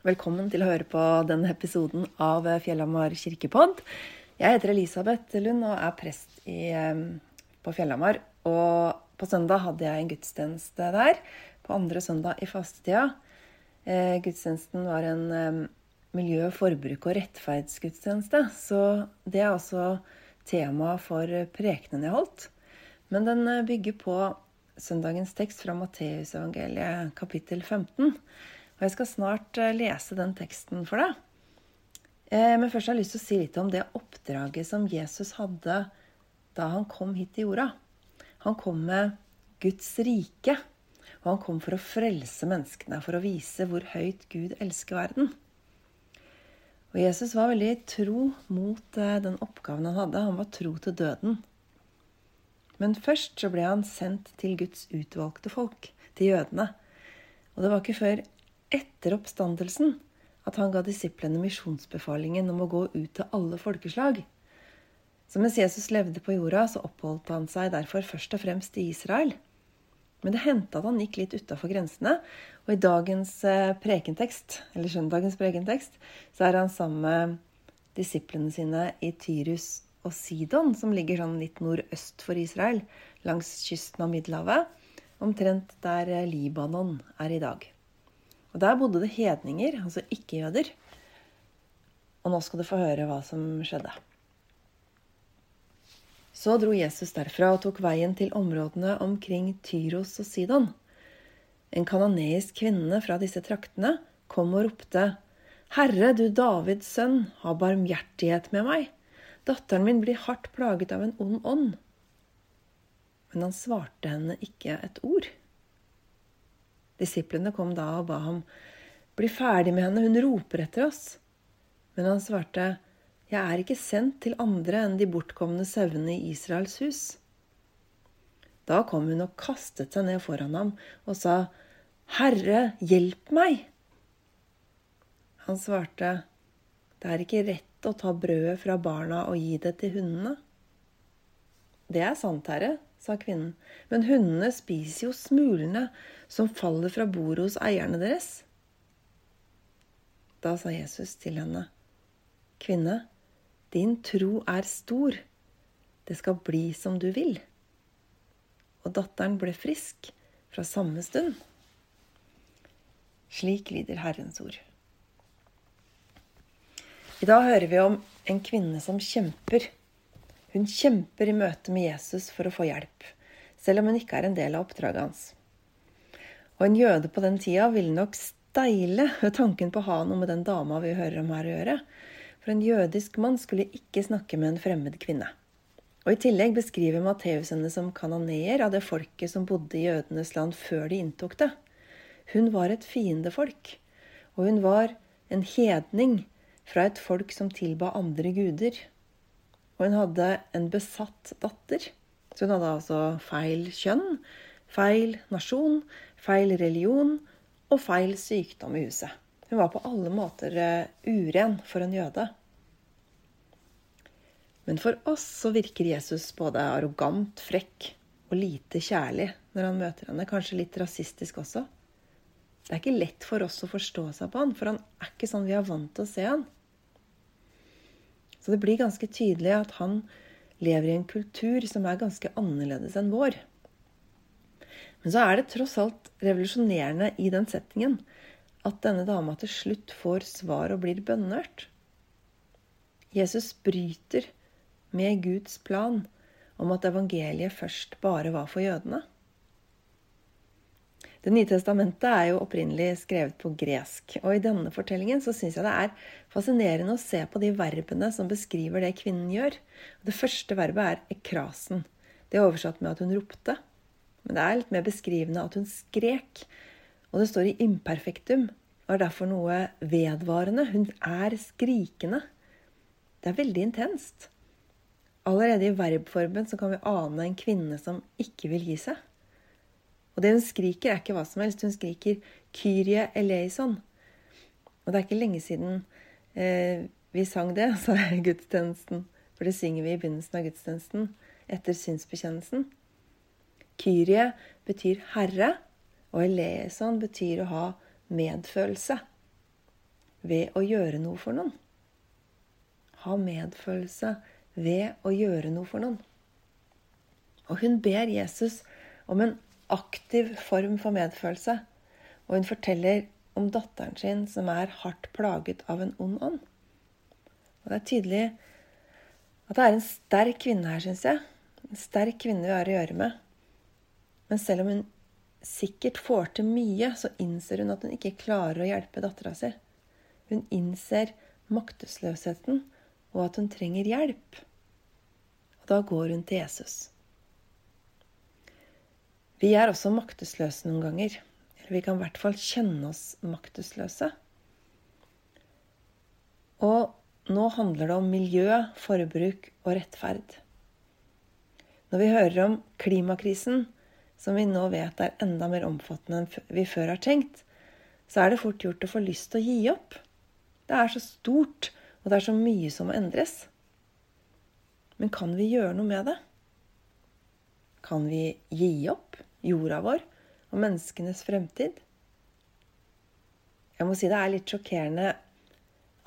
Velkommen til å høre på denne episoden av Fjellhamar kirkepodd. Jeg heter Elisabeth Lund og er prest i, på Fjellhamar. Og på søndag hadde jeg en gudstjeneste der. På andre søndag i fastetida. Eh, gudstjenesten var en eh, miljø-, forbruk- og rettferdsgudstjeneste. Så det er også tema for prekenen jeg holdt. Men den eh, bygger på søndagens tekst fra Matteusevangeliet kapittel 15. Og jeg skal snart eh, lese den teksten for deg. Eh, men først har jeg lyst til å si litt om det oppdraget som Jesus hadde da han kom hit til jorda. Han kom med Guds rike. Og han kom for å frelse menneskene, for å vise hvor høyt Gud elsker verden. Og Jesus var veldig tro mot eh, den oppgaven han hadde. Han var tro til døden. Men først så ble han sendt til Guds utvalgte folk, til jødene. Og det var ikke før etter oppstandelsen at han ga disiplene misjonsbefalingen om å gå ut til alle folkeslag. Så mens Jesus levde på jorda, så oppholdt han seg derfor først og fremst i Israel. Men det hendte at han gikk litt utafor grensene, og i dagens eh, prekentekst, eller søndagens prekentekst, så er han sammen med disiplene sine i Tyrus og Sidon, som ligger sånn litt nordøst for Israel, langs kysten av Middelhavet, omtrent der eh, Libanon er i dag. Og Der bodde det hedninger, altså ikke-jøder. Og nå skal du få høre hva som skjedde. Så dro Jesus derfra og tok veien til områdene omkring Tyros og Sidon. En kanoneisk kvinne fra disse traktene kom og ropte, Herre, du Davids sønn, ha barmhjertighet med meg. Datteren min blir hardt plaget av en ond ånd. Men han svarte henne ikke et ord. Disiplene kom da og ba ham bli ferdig med henne, hun roper etter oss. Men han svarte, Jeg er ikke sendt til andre enn de bortkomne sauene i Israels hus. Da kom hun og kastet seg ned foran ham og sa, Herre, hjelp meg! Han svarte, Det er ikke rett å ta brødet fra barna og gi det til hundene. Det er sant, herre, sa kvinnen, men hundene spiser jo smulene som faller fra bordet hos eierne deres. Da sa Jesus til henne, Kvinne, din tro er stor. Det skal bli som du vil. Og datteren ble frisk fra samme stund. Slik lyder Herrens ord. I dag hører vi om en kvinne som kjemper. Hun kjemper i møte med Jesus for å få hjelp, selv om hun ikke er en del av oppdraget hans. Og en jøde på den tida ville nok steile ved tanken på å ha noe med den dama vi hører om her å gjøre. For en jødisk mann skulle ikke snakke med en fremmed kvinne. Og I tillegg beskriver Matteus henne som kanoneer av det folket som bodde i jødenes land før de inntok det. Hun var et fiendefolk, og hun var en hedning fra et folk som tilba andre guder. Og hun hadde en besatt datter. Så hun hadde altså feil kjønn, feil nasjon, feil religion og feil sykdom i huset. Hun var på alle måter eh, uren for en jøde. Men for oss så virker Jesus både arrogant, frekk og lite kjærlig når han møter henne. Kanskje litt rasistisk også. Det er ikke lett for oss å forstå seg på han, for han er ikke sånn vi er vant til å se han. Så det blir ganske tydelig at han lever i en kultur som er ganske annerledes enn vår. Men så er det tross alt revolusjonerende i den settingen at denne dama til slutt får svar og blir bønnhørt. Jesus bryter med Guds plan om at evangeliet først bare var for jødene. Det nye testamentet er jo opprinnelig skrevet på gresk. Og i denne fortellingen så syns jeg det er fascinerende å se på de verbene som beskriver det kvinnen gjør. Det første verbet er ekrasen. Det er oversatt med at hun ropte. Men det er litt mer beskrivende at hun skrek. Og det står i imperfektum og er derfor noe vedvarende. Hun er skrikende. Det er veldig intenst. Allerede i verbformen så kan vi ane en kvinne som ikke vil gi seg. Og det hun skriker, er ikke hva som helst. Hun skriker 'Kyrie eleison'. Og det er ikke lenge siden eh, vi sang det, sa jeg i gudstjenesten. For det synger vi i begynnelsen av gudstjenesten etter synsbekjennelsen. Kyrie betyr herre, og eleison betyr å ha medfølelse. ved å gjøre noe for noen. Ha medfølelse ved å gjøre noe for noen. Og hun ber Jesus om en aktiv form for medfølelse. Og hun forteller om datteren sin som er hardt plaget av en ond ånd. Og det er tydelig at det er en sterk kvinne her, syns jeg. En sterk kvinne vi har å gjøre med. Men selv om hun sikkert får til mye, så innser hun at hun ikke klarer å hjelpe dattera si. Hun innser maktesløsheten og at hun trenger hjelp. Og da går hun til Jesus. Vi er også maktesløse noen ganger. Eller vi kan i hvert fall kjenne oss maktesløse. Og nå handler det om miljø, forbruk og rettferd. Når vi hører om klimakrisen, som vi nå vet er enda mer omfattende enn vi før har tenkt, så er det fort gjort å få lyst til å gi opp. Det er så stort, og det er så mye som må endres. Men kan vi gjøre noe med det? Kan vi gi opp jorda vår og menneskenes fremtid? Jeg må si det er litt sjokkerende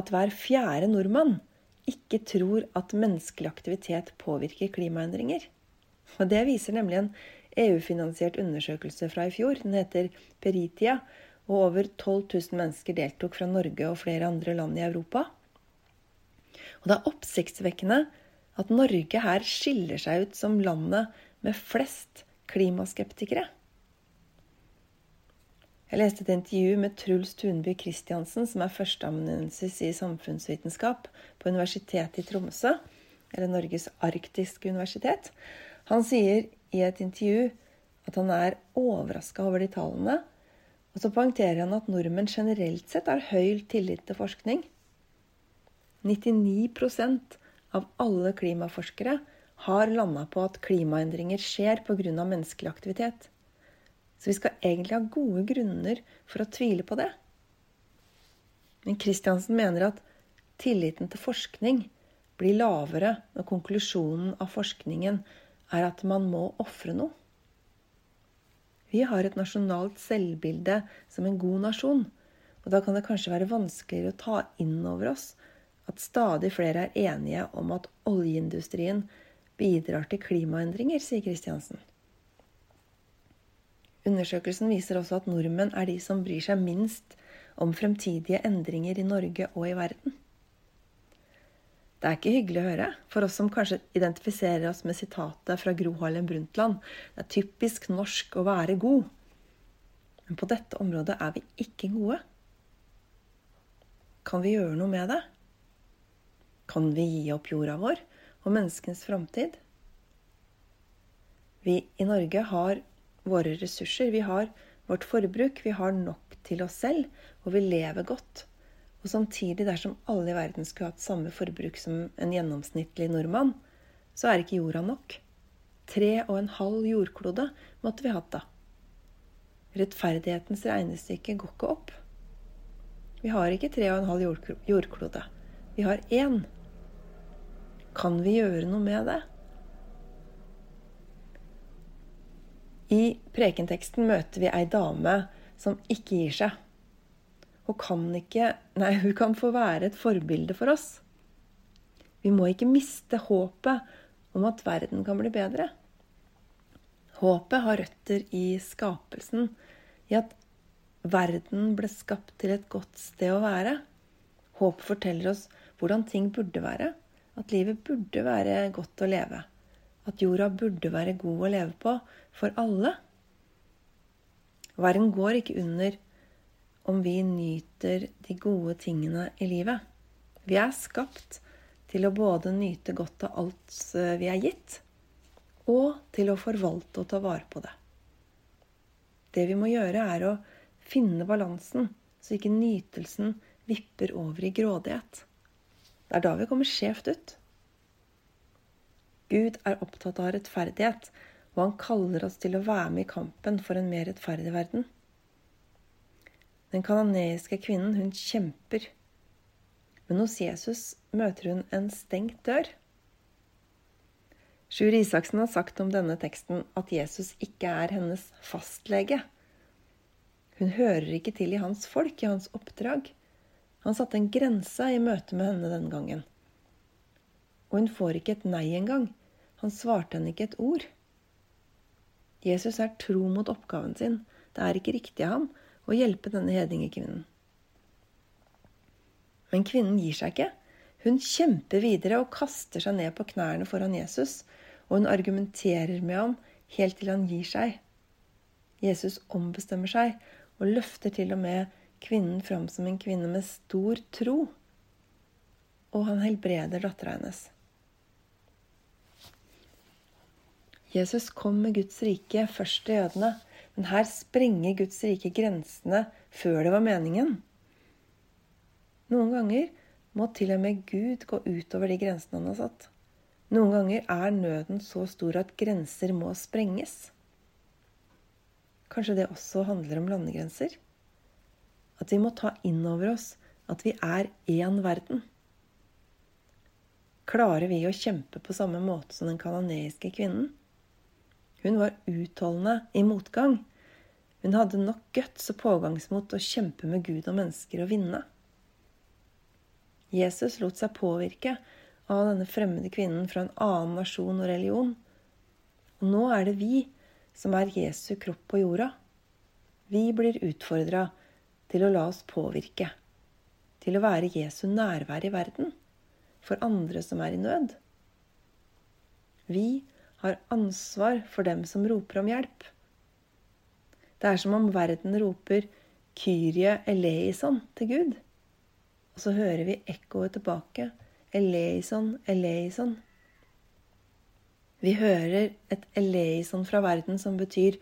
at hver fjerde nordmann ikke tror at menneskelig aktivitet påvirker klimaendringer. Og Det viser nemlig en EU-finansiert undersøkelse fra i fjor. Den heter Peritia, og over 12 000 mennesker deltok fra Norge og flere andre land i Europa. Og det er oppsiktsvekkende at Norge her skiller seg ut som landet med flest klimaskeptikere. Jeg leste et intervju med Truls Tunby Christiansen, som er førsteamanuensis i samfunnsvitenskap på Universitetet i Tromsø, eller Norges arktiske universitet. Han sier i et intervju at han er overraska over de tallene. Og så poengterer han at nordmenn generelt sett har høy tillit til forskning. 99% av alle klimaforskere har landa på at klimaendringer skjer pga. menneskelig aktivitet. Så vi skal egentlig ha gode grunner for å tvile på det. Men Kristiansen mener at tilliten til forskning blir lavere når konklusjonen av forskningen er at man må ofre noe. Vi har et nasjonalt selvbilde som en god nasjon. Og da kan det kanskje være vanskeligere å ta inn over oss at stadig flere er enige om at oljeindustrien bidrar til klimaendringer, sier Kristiansen. Undersøkelsen viser også at nordmenn er de som bryr seg minst om fremtidige endringer i Norge og i verden. Det er ikke hyggelig å høre, for oss som kanskje identifiserer oss med sitatet fra Gro Harlem Brundtland. Det er typisk norsk å være god. Men på dette området er vi ikke gode. Kan vi gjøre noe med det? Kan vi gi opp jorda vår og menneskens framtid? Vi i Norge har våre ressurser. Vi har vårt forbruk. Vi har nok til oss selv, og vi lever godt. Og samtidig, dersom alle i verden skulle hatt samme forbruk som en gjennomsnittlig nordmann, så er ikke jorda nok. Tre og en halv jordklode måtte vi hatt da. Rettferdighetens regnestykke går ikke opp. Vi har ikke tre og en halv jordklode. Vi har én. Kan vi gjøre noe med det? I prekenteksten møter vi ei dame som ikke gir seg og kan ikke Nei, hun kan få være et forbilde for oss. Vi må ikke miste håpet om at verden kan bli bedre. Håpet har røtter i skapelsen, i at verden ble skapt til et godt sted å være. Håpet forteller oss hvordan ting burde være. At livet burde være godt å leve. At jorda burde være god å leve på for alle. Verden går ikke under om vi nyter de gode tingene i livet. Vi er skapt til å både nyte godt av alt eh, vi er gitt, og til å forvalte og ta vare på det. Det vi må gjøre, er å finne balansen, så ikke nytelsen vipper over i grådighet. Det er da vi kommer skjevt ut. Gud er opptatt av rettferdighet, og han kaller oss til å være med i kampen for en mer rettferdig verden. Den kanadiske kvinnen, hun kjemper. Men hos Jesus møter hun en stengt dør. Sjur Isaksen har sagt om denne teksten at Jesus ikke er hennes fastlege. Hun hører ikke til i hans folk, i hans oppdrag. Han satte en grense i møte med henne den gangen. Og hun får ikke et nei engang. Han svarte henne ikke et ord. Jesus er tro mot oppgaven sin. Det er ikke riktig av ham å hjelpe denne hedningekvinnen. Men kvinnen gir seg ikke. Hun kjemper videre og kaster seg ned på knærne foran Jesus, og hun argumenterer med ham helt til han gir seg. Jesus ombestemmer seg og løfter til og med kvinnen fram som en kvinne med stor tro. Og han helbreder dattera hennes. Jesus kom med Guds rike først til jødene, men her sprenger Guds rike grensene før det var meningen. Noen ganger må til og med Gud gå utover de grensene han har satt. Noen ganger er nøden så stor at grenser må sprenges. Kanskje det også handler om landegrenser? At vi må ta inn over oss at vi er én verden. Klarer vi å kjempe på samme måte som den kanoneiske kvinnen? Hun var utholdende i motgang. Hun hadde nok guts og pågangsmot å kjempe med Gud og mennesker og vinne. Jesus lot seg påvirke av denne fremmede kvinnen fra en annen nasjon og religion. Og nå er det vi som er Jesu kropp på jorda. Vi blir utfordra til å la oss påvirke, til å være Jesu nærvær i verden, for andre som er i nød. Vi har ansvar for dem som roper om hjelp. Det er som om verden roper 'Kyrie eleison' til Gud. Og så hører vi ekkoet tilbake 'eleison, eleison'. Vi hører et eleison fra verden som betyr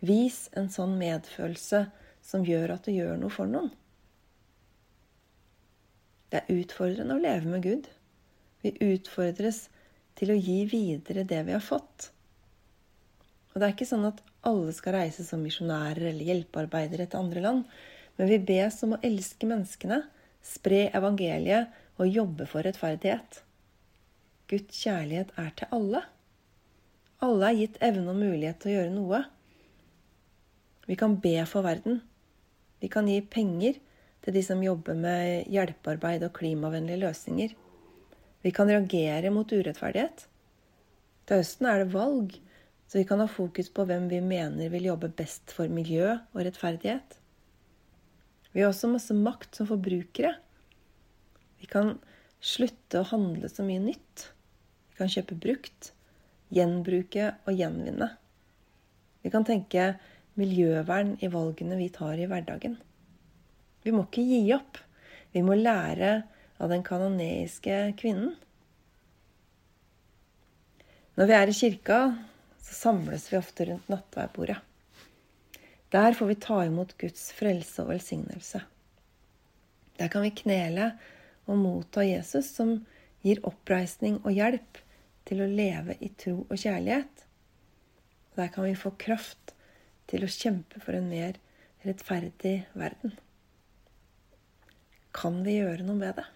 'vis en sånn medfølelse som gjør at du gjør noe for noen'. Det er utfordrende å leve med Gud. Vi utfordres til å gi videre det vi har fått. Og det er ikke sånn at alle skal reise som misjonærer eller hjelpearbeidere til andre land, men vi bes om å elske menneskene, spre evangeliet og jobbe for rettferdighet. Guds kjærlighet er til alle. Alle er gitt evne og mulighet til å gjøre noe. Vi kan be for verden. Vi kan gi penger til de som jobber med hjelpearbeid og klimavennlige løsninger. Vi kan reagere mot urettferdighet. Til høsten er det valg, så vi kan ha fokus på hvem vi mener vil jobbe best for miljø og rettferdighet. Vi har også masse makt som forbrukere. Vi kan slutte å handle så mye nytt. Vi kan kjøpe brukt, gjenbruke og gjenvinne. Vi kan tenke miljøvern i valgene vi tar i hverdagen. Vi må ikke gi opp. Vi må lære av den kanoneiske kvinnen. Når vi er i kirka, så samles vi ofte rundt nattverdbordet. Der får vi ta imot Guds frelse og velsignelse. Der kan vi knele og motta Jesus, som gir oppreisning og hjelp til å leve i tro og kjærlighet. Der kan vi få kraft til å kjempe for en mer rettferdig verden. Kan vi gjøre noe med det?